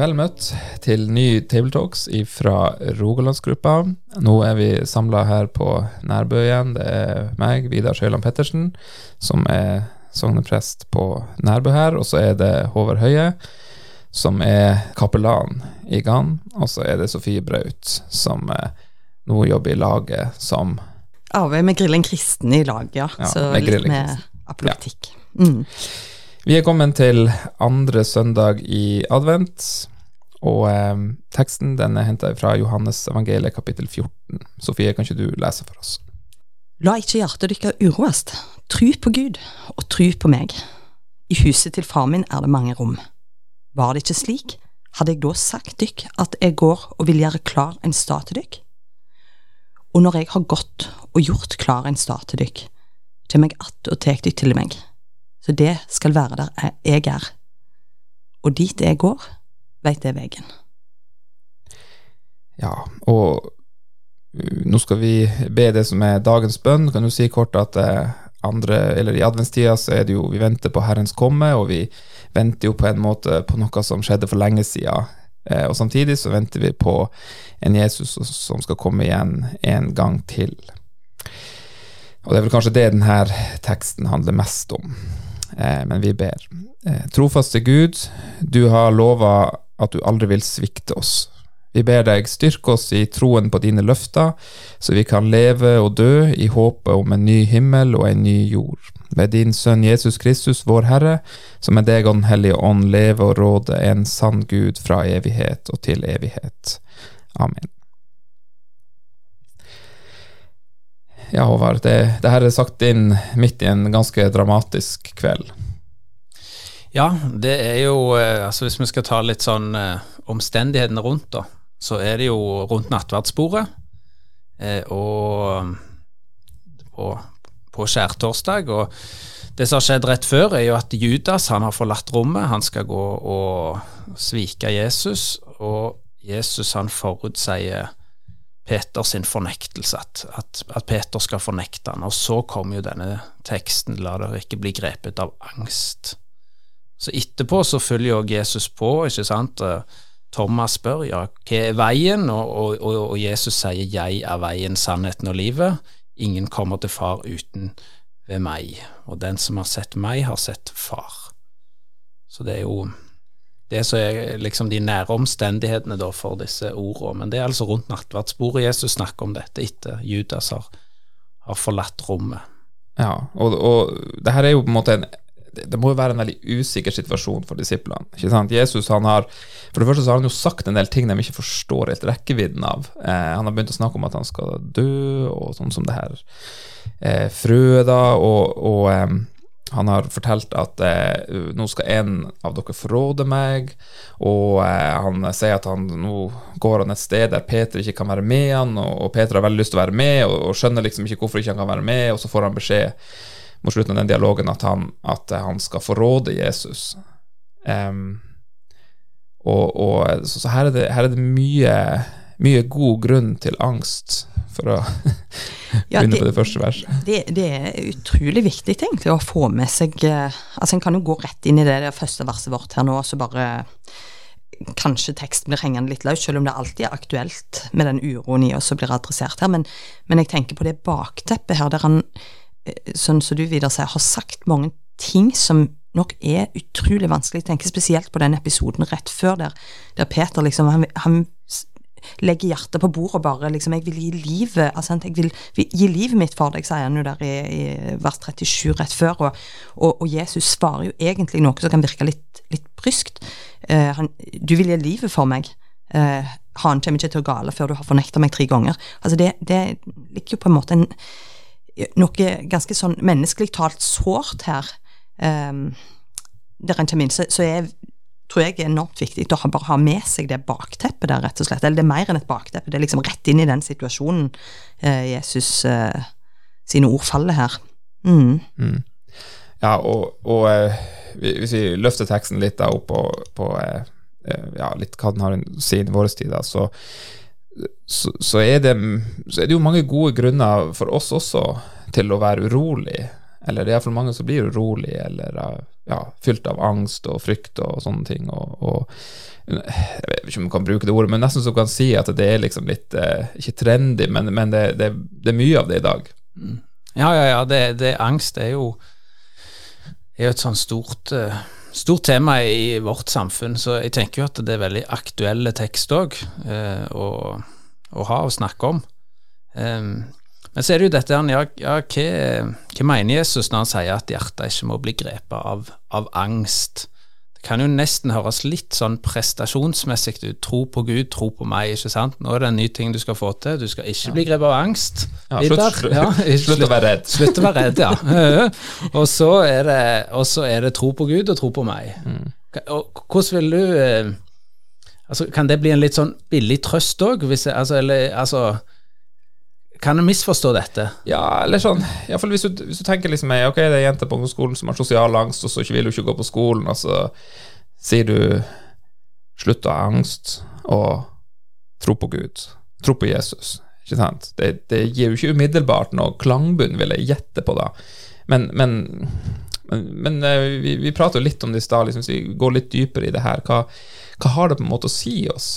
Vel møtt til ny Tabletalks fra Rogalandsgruppa. Nå er vi samla her på Nærbø igjen. Det er meg, Vidar Sjøland Pettersen, som er sogneprest på Nærbø her. Og så er det Håvard Høie, som er kapellan i Gan. Og så er det Sofie Braut, som eh, nå jobber i laget som Arbeider med Grillen kristen i lag, ja. Ja, så med litt med kristen. apologetikk. Mm. Vi er kommet til andre søndag i advent, og eh, teksten den er henta fra Johannes evangeliet kapittel 14. Sofie, kan ikke du lese for oss? La ikke hjertet deres uroes. Tru på Gud, og tru på meg. I huset til far min er det mange rom. Var det ikke slik, hadde jeg da sagt dykk at jeg går og vil gjøre klar en stad til dykk? Og når jeg har gått og gjort klar en stad til dykk, kjem jeg att og tek dykk til meg, så det skal være der jeg er. Og dit jeg går, veit det vegen. Ja, og uh, nå skal vi be det som er dagens bønn. Kan du si kort at eh, andre, eller i adventstida så er det jo Vi venter på Herrens komme, og vi venter jo på en måte på noe som skjedde for lenge sida. Eh, og samtidig så venter vi på en Jesus som skal komme igjen en gang til. Og det er vel kanskje det denne teksten handler mest om. Eh, men vi ber. Eh, trofaste Gud, du har lova at du aldri vil svikte oss. Vi ber deg, styrke oss i troen på dine løfter, så vi kan leve og dø i håpet om en ny himmel og en ny jord. Ved din Sønn Jesus Kristus, vår Herre, som med deg og Den hellige ånd leve og råde en sann Gud fra evighet og til evighet. Amen. Ja, Håvard, det, det her er sagt inn midt i en ganske dramatisk kveld. Ja, det er jo eh, altså Hvis vi skal ta litt sånn eh, omstendighetene rundt, da, så er det jo rundt nattverdsbordet. Eh, og på, på skjærtorsdag. Og det som har skjedd rett før, er jo at Judas han har forlatt rommet. Han skal gå og svike Jesus, og Jesus han forutsier Peter sin fornektelse, at, at, at Peter skal fornekte han. Og så kommer jo denne teksten 'la dere ikke bli grepet av angst'. Så etterpå så følger jo Jesus på, ikke sant. Thomas spør ja, hva er veien, og, og, og Jesus sier 'jeg er veien, sannheten og livet'. Ingen kommer til far uten ved meg, og den som har sett meg, har sett far. Så det er jo det som er liksom de nære omstendighetene da for disse ordene. Men det er altså rundt nattverdsbordet Jesus snakker om dette etter Judas har, har forlatt rommet. Ja, og, og det her er jo på en måte en det må jo være en veldig usikker situasjon for disiplene. ikke sant? Jesus han har for det første så har han jo sagt en del ting de ikke forstår helt rekkevidden av. Eh, han har begynt å snakke om at han skal dø, og sånn som det her eh, frøet, da, og, og eh, han har fortalt at eh, nå skal en av dere forråde meg, og eh, han sier at han nå går han et sted der Peter ikke kan være med han, og, og Peter har veldig lyst til å være med, og, og skjønner liksom ikke hvorfor ikke han kan være med, og så får han beskjed mot slutten av den dialogen at han, at han skal forråde Jesus. Um, og, og så, så her, er det, her er det mye, mye god grunn til angst, for å Ja, begynne på det første verset. Det, det er utrolig viktig egentlig å få med seg eh, Altså En kan jo gå rett inn i det, det første verset vårt her nå, så bare Kanskje teksten blir hengende litt løs, selv om det alltid er aktuelt med den uroen i oss som blir adressert her. Men, men jeg tenker på det bakteppet her, der han, sånn som du Vidar sier, har sagt mange ting som nok er utrolig vanskelig. Jeg tenker spesielt på den episoden rett før der, der Peter liksom han, han legger hjertet på bordet og bare liksom 'Jeg vil gi livet altså, jeg vil gi livet mitt for deg', sier han jo der i, i vers 37 rett før. Og, og, og Jesus svarer jo egentlig noe som kan virke litt, litt bryskt. Eh, han, 'Du vil gi livet for meg'. Eh, han kommer ikke til å gale før du har fornekta meg tre ganger. Altså det, det ligger jo på en måte en, noe ganske sånn menneskelig talt sårt her. Um, der en kommer inn, så, så er tror jeg er enormt viktig å bare ha med seg det bakteppet der, rett og slett. Eller det er mer enn et bakteppe, det er liksom rett inn i den situasjonen eh, Jesus eh, sine ord faller her. Mm. Mm. Ja, og, og eh, hvis vi løfter teksten litt da opp på, på eh, eh, ja, litt hva den har å si i vår tid, da, så, så, så, er det, så er det jo mange gode grunner for oss også til å være urolig. Eller det er iallfall mange som blir urolig, eller ja, fylt av angst og frykt og sånne ting. Og, og, jeg vet ikke om man kan bruke det ordet, men nesten så kan si at det er liksom litt eh, Ikke trendy, men, men det, det, det, er mye av det i dag. Mm. Ja, ja, ja. Det angst er jo, er jo et sånn stort uh, stort tema i vårt samfunn, så jeg tenker jo at det er veldig aktuelle tekst òg eh, å, å, ha og snakke om. Eh, men så er det jo dette ja, ja hva, hva, mener Jesus når han sier at hjertet ikke må bli grepet av, av, angst? Det kan jo nesten høres litt sånn prestasjonsmessig ut. Tro på Gud, tro på meg. ikke sant? Nå er det en ny ting du skal få til. Du skal ikke bli grepet av angst. Ja, slutt, slutt, ja, slutt, å være redd. Slutt å være redd, ja. og, så er det, og så er det tro på Gud og tro på meg. Mm. Og hvordan vil du eh, altså, Kan det bli en litt sånn billig trøst òg? Altså, eller, altså kan en misforstå dette? Ja, eller sånn Iallfall hvis, du, hvis du tenker liksom Ok, det er jenter jente på ungdomsskolen som har sosial angst, og så vil hun ikke gå på skolen, og så sier du slutt å ha angst og tro på Gud. Tro på Jesus. Ikke sant? Det, det gir jo ikke umiddelbart noe klangbunn, vil jeg gjette på, da. Men, men, men, men eh, vi, vi prater jo litt om det i stad, liksom, så vi går litt dypere i det her. Hva, hva har det på en måte å si oss?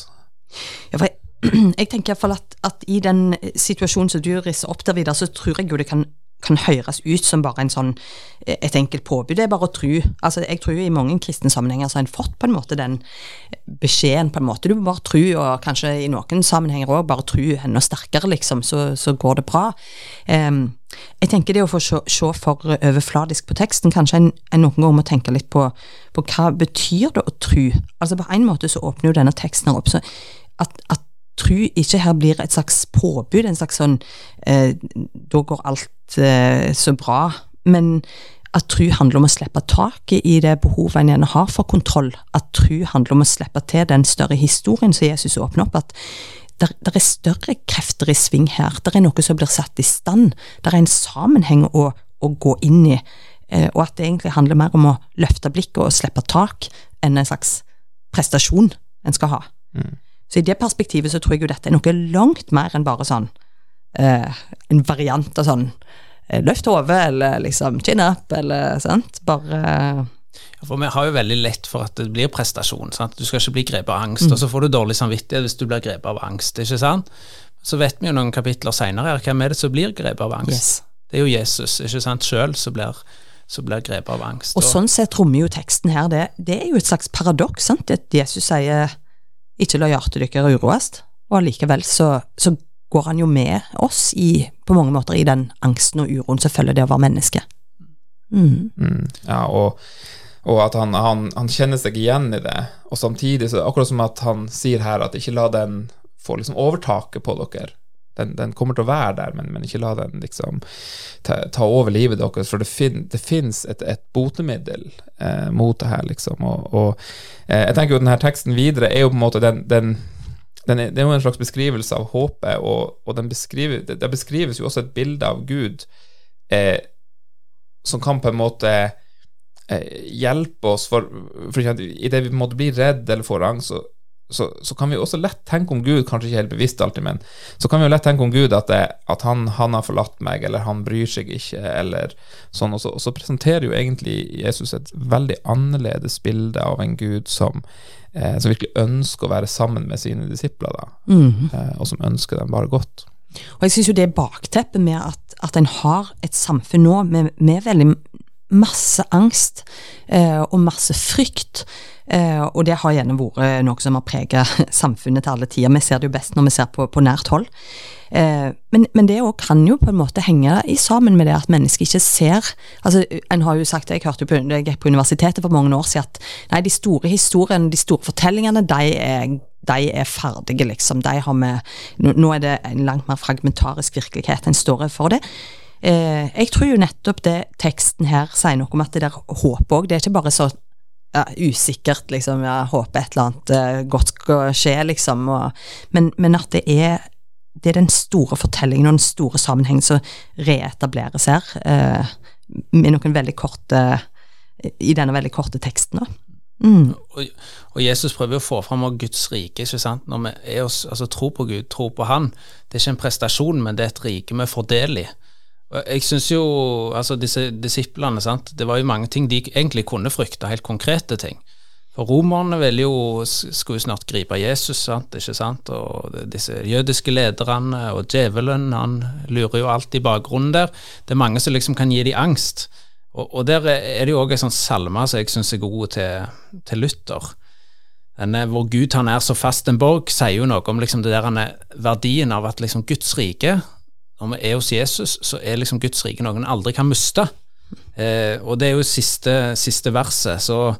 Ja, for jeg tenker iallfall at, at i den situasjonen som du risser opp der videre, så tror jeg jo det kan, kan høres ut som bare en sånn, et enkelt påbud. Det er bare å tro. Altså, jeg tror jo i mange kristne sammenhenger så har en fått på en måte den beskjeden på en måte. Du må bare tro, og kanskje i noen sammenhenger òg bare tro enda sterkere, liksom, så, så går det bra. Um, jeg tenker det å få se, se, for overfladisk på teksten, kanskje en, en noen ganger må tenke litt på, på hva betyr det å tro? Altså På en måte så åpner jo denne teksten opp så at, at tro ikke her blir et slags påbud, en slags sånn eh, Da går alt eh, så bra. Men at tro handler om å slippe taket i det behovet en gjerne har for kontroll. At tro handler om å slippe til den større historien som Jesus åpner opp. At det er større krefter i sving her. Det er noe som blir satt i stand. Det er en sammenheng å, å gå inn i. Eh, og at det egentlig handler mer om å løfte blikket og slippe tak enn en slags prestasjon en skal ha. Mm. Så i det perspektivet så tror jeg jo dette er noe langt mer enn bare sånn eh, en variant av sånn eh, løft hodet, eller liksom chin up, eller sant. Bare ja, For vi har jo veldig lett for at det blir prestasjon. sant? Du skal ikke bli grepet av angst, mm. og så får du dårlig samvittighet hvis du blir grepet av angst, ikke sant? Så vet vi jo noen kapitler seinere her, hvem er det som blir grepet av angst? Yes. Det er jo Jesus, ikke sant, sjøl som blir blir grepet av angst. Og, og sånn sett rommer jo teksten her det, det er jo et slags paradoks. sant? At Jesus sier ikke la hjertet deres uroes, og allikevel så, så, går han jo med oss i, på mange måter i den angsten og uroen som følger det å være menneske. Mm. Mm, ja, og, og at han, han, han, kjenner seg igjen i det, og samtidig så akkurat som at han sier her at ikke la den få liksom overtaket på dere. Den, den, kommer til å være der, men, men ikke la den liksom ta, ta over livet deres, for det, fin, det fins et, et, botemiddel eh, mot det her, liksom. Og, og eh, jeg tenker jo denne teksten videre er jo på en måte den, den, den er, Det er jo en slags beskrivelse av håpet, og, og beskriver, det, det, beskrives jo også et bilde av Gud eh, som kan på en måte eh, hjelpe oss for, for Idet vi måtte bli redd eller får angst, så så, så, kan vi også lett tenke om Gud, kanskje ikke helt bevisst alltid, men så kan vi jo lett tenke om Gud at, det, at han, han, har forlatt meg, eller han bryr seg ikke, eller sånn. Og så, og så, presenterer jo egentlig Jesus et veldig annerledes bilde av en Gud som, eh, som virkelig ønsker å være sammen med sine disipler, da, mm. eh, og som ønsker dem bare godt. Og jeg syns jo det bakteppet med at, at en har et samfunn nå med, med veldig masse angst eh, og masse frykt. Eh, og det har gjerne vært noe som har preget samfunnet til alle tider. Vi ser det jo best når vi ser på, på nært hold. Eh, men, men, det òg kan jo på en måte henge i sammen med det at mennesker ikke ser altså En har jo sagt, jeg hørte jo på, jeg på universitetet for mange år siden, at nei, de store historiene, de store fortellingene, de er, de er ferdige, liksom. De har vi, nå er det en langt mer fragmentarisk virkelighet en står for det. Eh, jeg tror jo nettopp det teksten her sier noe om at det der håpet òg, det er ikke bare så ja, usikkert, liksom. Jeg håper et eller annet eh, godt skal skje, liksom. Og, men, men, at det er, det er den store fortellingen og den store sammenhengen som reetableres her, eh, med noen veldig korte I denne veldig korte teksten. da. Mm. Og, og, Jesus prøver å få fram Guds rike. ikke sant? Når vi er oss, altså, tror på Gud, tror på Han. Det er ikke en prestasjon, men det er et rike vi får del. Jeg syns jo altså disse disiplene, sant? det var jo mange ting de egentlig kunne frykte, helt konkrete ting. For romerne ville jo, skulle jo snart gripe Jesus, sant? ikke sant? Og disse jødiske lederne og djevelen, han lurer jo alt i bakgrunnen der. Det er mange som liksom kan gi dem angst. Og, og der er det jo òg en sånn salme som jeg syns er god til, til Luther. Denne, hvor Gud han er så fast en borg, sier jo noe om liksom det der verdien av at liksom Guds rike Når vi er hos Jesus, så er liksom Guds rike noe en aldri kan miste. Eh, og det er jo siste, siste verset, så,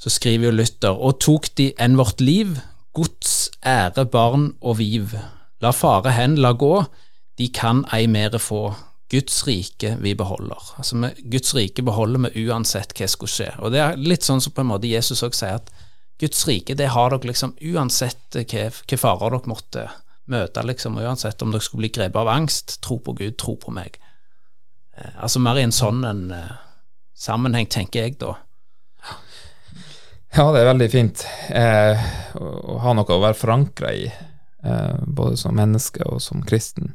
så, skriver jo Luther Og tok de enn vårt liv, Guds ære, barn og viv. La fare hen, la gå, de kan ei mere få. Guds rike vi beholder. Altså med Guds rike beholder vi uansett hva skulle skje. Og Det er litt sånn som på en måte Jesus også sier at Guds rike det har dere liksom uansett hva, hva farer dere måtte møte, liksom, uansett om dere skulle bli grepet av angst, tro på Gud, tro på meg. Eh, altså mer i en sånn en, eh, sammenheng, tenker jeg da. Ja, det er veldig fint eh, å ha noe å være forankra i, eh, både som menneske og som kristen.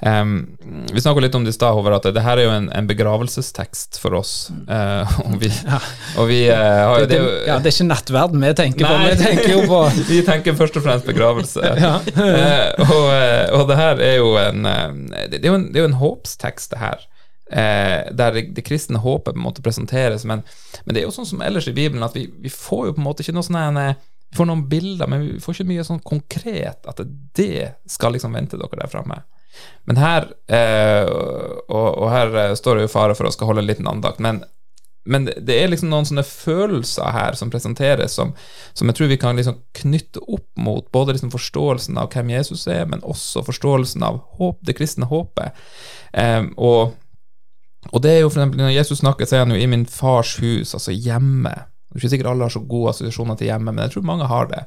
Um, vi snakka litt om det i stad, Håvard, at det her er jo en, en begravelsestekst for oss. Uh, og vi, ja. og vi uh, har jo det, det, Ja, det er ikke nattverden vi tenker nei, på, vi tenker jo på Vi tenker først og fremst begravelse. ja. uh, og, og, det her er jo en Det er jo en, det er jo en håpstekst, det her. der det, det, kristne håpet på en måte presenteres, men, men, det er jo sånn som ellers i Bibelen, at vi, vi får jo på en måte ikke noe sånn vi får noen bilder, men vi får ikke mye sånn konkret at det skal liksom vente dere der framme. Men her eh, og, og, her eh, står det jo fare for å skal holde en liten andakt, men, men det er liksom noen sånne følelser her som presenteres, som, som jeg tror vi kan liksom knytte opp mot både liksom forståelsen av hvem Jesus er, men også forståelsen av håp, det kristne håpet. Eh, og, og, det er jo for eksempel, Når Jesus snakker, så er han jo 'i min fars hus', altså hjemme. Er ikke sikkert alle har så gode assosiasjoner til hjemme, men jeg tror mange har det.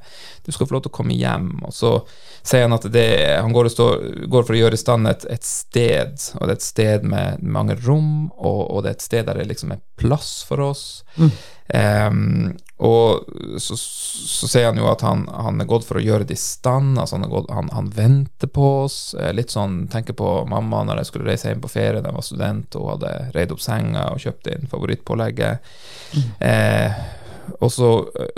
Du skal få lov til å komme hjem. Og så sier han at det, han går, stå, går, for å gjøre i stand et, et, sted, og det er et sted med mange rom, og, og det er et sted der det liksom er plass for oss. Mm. Um, og så, så, sier han jo at han, han, er gått for å gjøre det i stand, altså han, gått, han, han, venter på oss. Eh, litt sånn, tenker på mamma når jeg skulle reise hjem på ferie da jeg var student, og hadde reid opp senga og kjøpt inn favorittpålegget. Mm. Eh, og så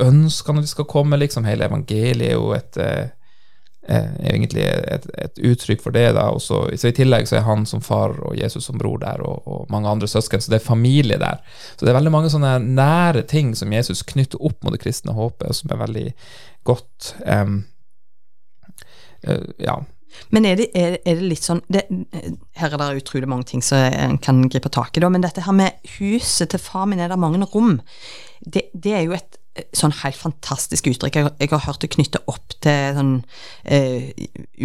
ønsker han at de skal komme, liksom. Hele evangeliet er jo et eh, er egentlig et, et, uttrykk for det. da, så, så, I tillegg så er han som far og Jesus som bror der, og, og, mange andre søsken. Så det er familie der. Så det er veldig mange sånne nære ting som Jesus knytter opp mot det kristne håpet, som er veldig godt um, Ja. Men er det, er, er det litt sånn det, Her er det utrolig mange ting som en kan gripe tak i, da, men dette her med huset til far min, er det mange rom? Det, det er jo et sånn helt fantastisk uttrykk. Jeg, jeg, har hørt det knytte opp til sånn, eh,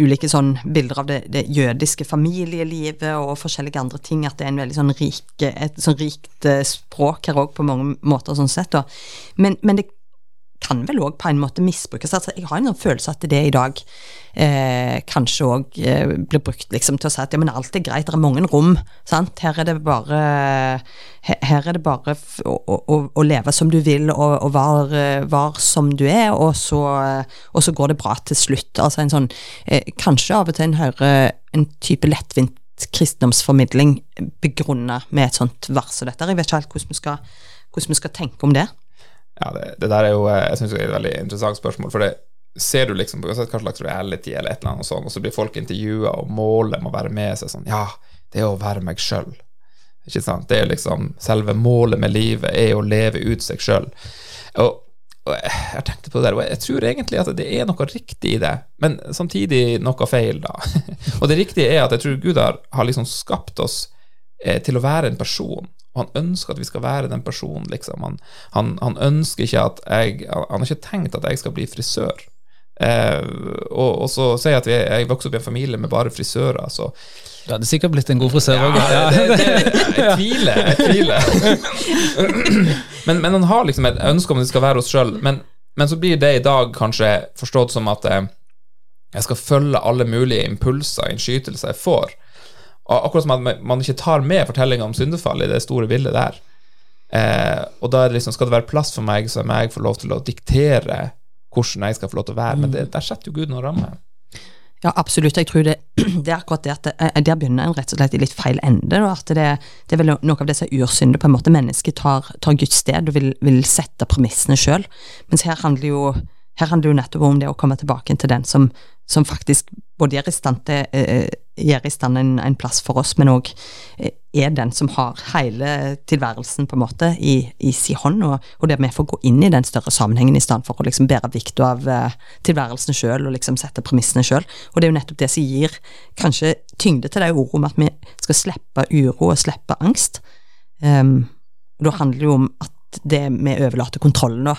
ulike sånn bilder av det, det, jødiske familielivet og forskjellige andre ting. At det er en veldig sånn rik, et sånn rikt uh, språk her òg, på mange måter, sånn sett. Men, men det kan vel òg på en måte misbrukes. Altså, jeg har en sånn følelse at det i dag eh, kanskje òg eh, blir brukt liksom, til å si at ja, men alt er greit, det er mange rom. Sant? Her er det bare, her er det bare å, å, å, leve som du vil og, og være var som du er, og så, og så, går det bra til slutt. Altså en sånn eh, Kanskje av og til en hører en type lettvint kristendomsformidling begrunna med et sånt dette. Jeg vet ikke helt hvordan vi skal, hvordan vi skal tenke om det. Ja, det, det, der er jo eh, jeg synes det er et veldig interessant spørsmål. For det ser du liksom på hva slags reality eller et eller annet sånt, og så blir folk intervjua, og målet må være med seg sånn Ja, det er å være meg sjøl. Ikke sant? Det er liksom Selve målet med livet er å leve ut seg sjøl. Og, og, jeg tenkte på det der, og jeg tror egentlig at det er noe riktig i det, men samtidig noe feil, da. og det riktige er at jeg tror Gud har, har liksom skapt oss eh, til å være en person og han ønsker at vi skal være den personen, liksom. Han, han, han ønsker ikke at jeg Han har ikke tenkt at jeg skal bli frisør. Eh, og, og, så sier jeg at jeg, jeg vokste opp i en familie med bare frisører, så Du hadde sikkert blitt en god frisør òg. Ja, det, det, jeg tviler. Jeg tviler. men, men han har liksom et ønske om at vi skal være oss sjøl. Men, men så blir det i dag kanskje forstått som at eh, jeg skal følge alle mulige impulser, innskytelser jeg får. Akkurat som at man ikke tar med fortellinga om syndefall i det store bildet der. Eh, og da er det liksom, skal det være plass for meg, så jeg få lov til å diktere hvordan jeg skal få lov til å være. Men det, der setter jo Gud noen rammer. Ja, absolutt. Jeg tror det, det er akkurat det at det, eh, der begynner en rett og slett i litt feil ende. At det, det, er vel noe av det som er ursynder. på en måte Mennesket tar, tar Guds sted og vil, vil sette premissene sjøl. Mens her handler, jo, her handler jo nettopp om det å komme tilbake til den som, som faktisk både gjør i stand, til, eh, gjør i stand en, en, plass for oss, men òg eh, er den som har hele tilværelsen på en måte i, i sin hånd, og, og der vi får gå inn i den større sammenhengen i stedet for å liksom bære vikta av tilværelsen sjøl og liksom sette premissene sjøl. Og det er jo nettopp det som gir kanskje tyngde til de ordene om at vi skal slippe uro og slippe angst. Um, og da handler det jo om at det vi overlater kontrollen da,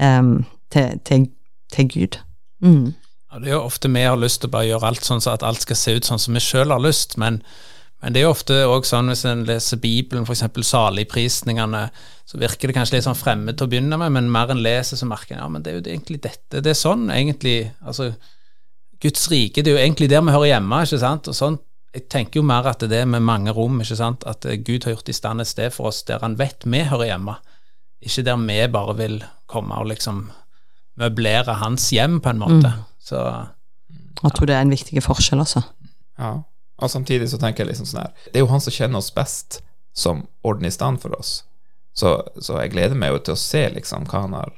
um, til, til, til, Gud. Mm. Ja, det er jo ofte vi har lyst til å bare gjøre alt sånn så at alt skal se ut sånn som vi sjøl har lyst, men, men, det er jo ofte òg sånn hvis en leser Bibelen, f.eks. saligprisningene, så virker det kanskje litt sånn fremmed til å begynne med, men mer en leser, så merker en ja, men det er jo egentlig dette. Det er sånn egentlig altså Guds rike, det er jo egentlig der vi hører hjemme, ikke sant? Og sånn, jeg tenker jo mer at det er med mange rom, ikke sant? at Gud har gjort i stand et sted for oss der han vet vi hører hjemme, ikke der vi bare vil komme og liksom møblere hans hjem, på en måte. Mm. Så Jeg tror det er en viktig forskjell, altså. Ja. Og samtidig så tenker jeg liksom sånn her Det er jo han som kjenner oss best, som ordner i stand for oss. Så, så jeg gleder meg jo til å se liksom hva han har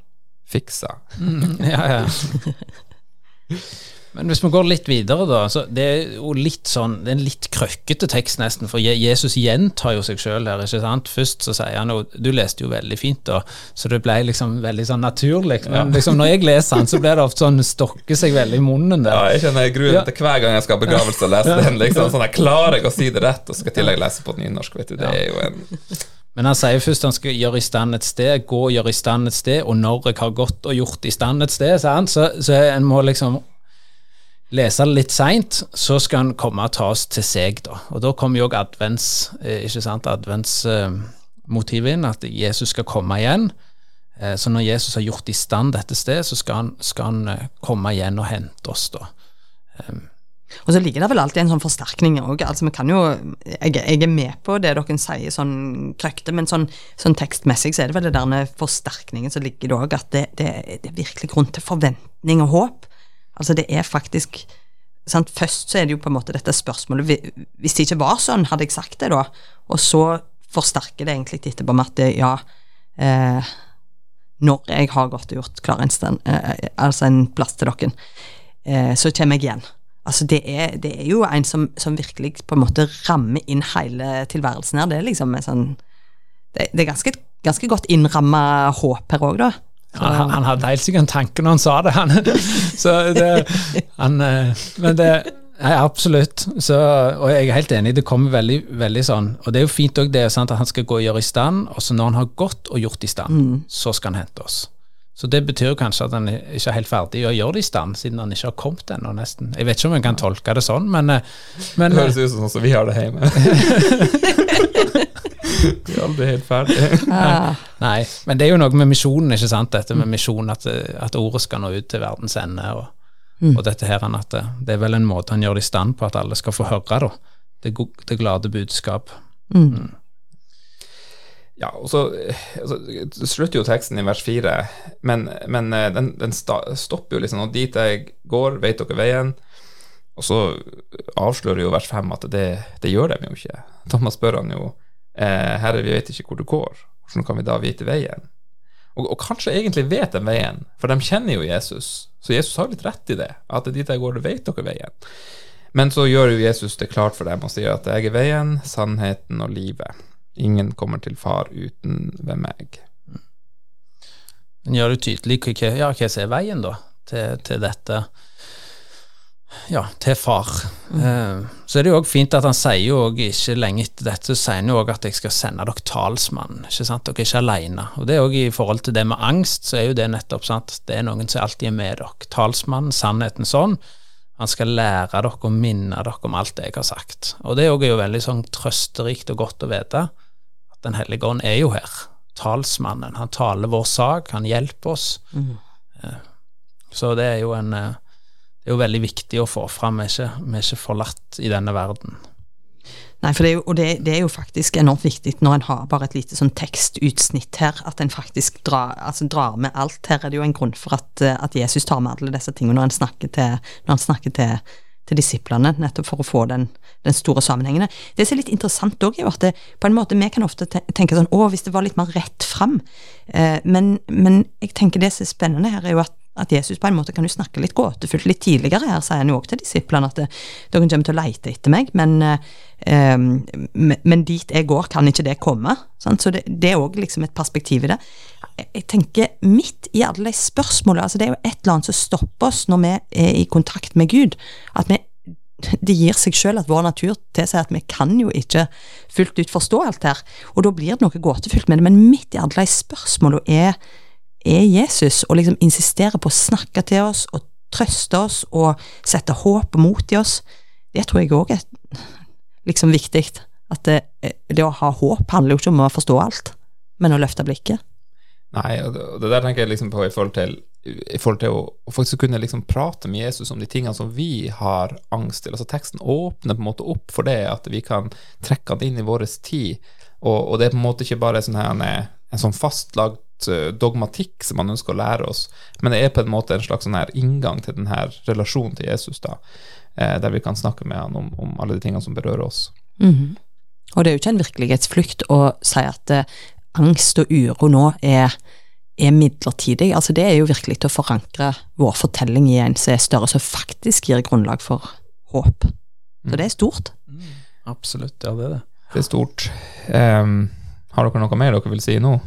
fiksa. Mm, ja, ja. Men hvis vi går litt videre, da. så Det er jo litt sånn, det er en litt krøkkete tekst, nesten. For Jesus gjentar jo seg sjøl her. ikke sant? Først så sier han jo Du leste jo veldig fint, da, så det ble liksom veldig sånn naturlig. Men liksom når jeg leser han, så blir det ofte sånn stokker seg veldig i munnen der. Ja, jeg kjenner jeg gruer meg til hver gang jeg skal ha begravelse og lese den. liksom sånn, Jeg klarer ikke å si det rett, og skal i tillegg lese på nynorsk. vet du, Det er jo en men han sier først han skal gjøre i stand et sted, gå og gjøre i stand et sted, og når jeg har gått og gjort i stand et sted, sant? så, så en må liksom lese det litt seint, så skal han komme og ta oss til seg, da. Og da kommer jo òg advents, eh, ikke sant, adventsmotivet inn, at Jesus skal komme igjen. Eh, så når Jesus har gjort i stand dette stedet, så skal han, skal han eh, komme igjen og hente oss, da. Og så ligger det vel alltid en sånn forsterkning òg. Altså, vi kan jo jeg, jeg, er med på det dere sier sånn krøkte, men sånn, sånn, tekstmessig så er det vel der forsterkningen som ligger det òg, at det, det, det, er virkelig grunn til forventning og håp. Altså, det er faktisk sant? Først så er det jo på en måte dette spørsmålet Hvis det ikke var sånn, hadde jeg sagt det da? Og så forsterker det egentlig etterpå med at det, ja eh, Når jeg har gått og gjort klar en, stand, eh, altså en plass til dere, eh, så kommer jeg igjen. Altså det er, det er jo en som, som, virkelig på en måte rammer inn hele tilværelsen her. Det er liksom en sånn Det, det er ganske, ganske godt innramma håp her òg, da. Han, han, hadde helt sikkert en tanke når han sa det, han. Så det, han eh, men det Nei, absolutt. Så, og jeg er helt enig, det kommer veldig, veldig sånn Og det er jo fint òg det sant, at han skal gå og gjøre i stand, og så når han har gått og gjort i stand, mm. så skal han hente oss. Så det betyr jo kanskje at han ikke er helt ferdig å gjøre det i stand, siden han ikke har kommet ennå, nesten. Jeg vet ikke om jeg kan tolke det sånn, men, eh, men Det høres ut som sånn som vi har det hjemme. Er aldri helt ferdig. Ah. Nei, men det er jo noe med misjonen, ikke sant. Dette med misjonen, at, at, ordet skal nå ut til verdens ende. Og, mm. og dette her, at det, det, er vel en måte han gjør det i stand på, at alle skal få høre da. det, det glade budskap. Mm. Mm. Ja, og så altså, slutter jo teksten i vers fire, men, men eh, den, den, stopper jo liksom. Og dit jeg går, vet dere veien? Og så avslører jo vers fem at det, det gjør de jo ikke. Thomas spør han jo eh, Herre, vi vet ikke hvor du går, hvordan kan vi da vite veien? Og, og, kanskje egentlig vet de veien, for de kjenner jo Jesus. Så Jesus har litt rett i det, at det er dit jeg går, det vet dere veien. Men så gjør jo Jesus det klart for dem og sier at jeg er veien, sannheten og livet. Ingen kommer til far uten ved meg. Men gjør det tydelig ja, hva som er veien da, til, til dette ja, til far. Mm. Uh, så er det jo òg fint at han sier jo ikke lenge etter dette, så sier han jo òg at jeg skal sende dere talsmann. ikke sant, Dere er ikke alene. Og det er òg i forhold til det med angst, så er jo det nettopp sant, det er noen som alltid er med dere. Talsmannen, sannheten sånn. Han skal lære dere og minne dere om alt det jeg har sagt. Og det er jo veldig sånn trøsterikt og godt å vite at Den hellige ånd er jo her. Talsmannen. Han taler vår sak, han hjelper oss. Mm. Så det er jo en Det er jo veldig viktig å få fram. Vi er ikke, vi er ikke forlatt i denne verden. Nei, for det er jo, og det, det, er jo faktisk enormt viktig når en har bare et lite sånn tekstutsnitt her, at en faktisk drar, altså drar med alt. Her er det jo en grunn for at, eh, at Jesus tar med alle disse tingene når han snakker til, han snakker til, til disiplene, nettopp for å få den, den store sammenhengen. Det som er litt interessant òg, er jo at det, på en måte vi kan ofte tenke sånn å, hvis det var litt mer rett fram, eh, men, men jeg tenker det som er spennende her, er jo at at Jesus på en måte kan jo snakke litt gåtefullt. Litt tidligere her sier han jo også til disiplene at eh, dere kommer til å leite etter meg, men, eh, men dit jeg går, kan ikke det komme. Sant? Så det, det er òg liksom et perspektiv i det. Jeg tenker midt i alle de spørsmålene altså Det er jo et eller annet som stopper oss når vi er i kontakt med Gud. At vi det gir seg selv at vår natur tilsier at vi kan jo ikke fullt ut forstå alt her, og da blir det noe gåtefullt med det, men midt i alle de spørsmålene er er Jesus, og liksom insisterer på å snakke til oss og trøste oss og sette håp mot i oss, det tror jeg òg er liksom viktig. At det, det, å ha håp handler jo ikke om å forstå alt, men å løfte blikket. Nei, og det, det der tenker jeg liksom på i forhold til, i forhold til å, faktisk kunne liksom prate med Jesus om de tingene som vi har angst til. Altså Teksten åpner på en måte opp for det, at vi kan trekke han inn i vår tid. Og, og, det er på en måte ikke bare sånn her, en, en sånn fastlagd Eh, dogmatikk som man ønsker å lære oss, men det er på en måte en slags sånn her inngang til denne relasjonen til Jesus, da, eh, der vi kan snakke med han om, om alle de tingene som berører oss. Mm -hmm. Og det er jo ikke en virkelighetsflukt å si at eh, angst og uro nå er, er midlertidig. Altså det er jo virkelig til å forankre vår fortelling i en som er større, som faktisk gir grunnlag for håp. Så mm. det er stort. Mm. Absolutt, ja det er det. Det er stort. Um, har dere noe mer dere vil si nå?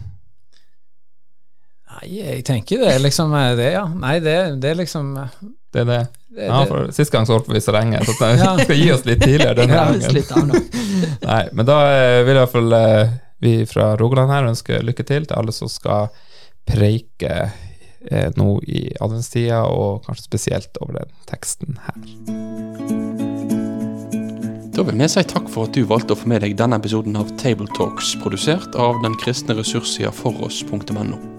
Nei, jeg tenker det er liksom eh, det, ja. Nei, det, det er liksom eh, Det er det. ja, for Sist gang så holdt vi så lenge, så vi skal gi oss litt tidligere denne ja, gangen. Nei, men da eh, vil i hvert fall vi fra Rogaland her ønske lykke til til alle som skal preike eh, nå i adventstida, og kanskje spesielt over den teksten her. Da vil vi si takk for at du valgte å få med deg denne episoden av Tabletalks, produsert av den kristne ressurssida foross.no.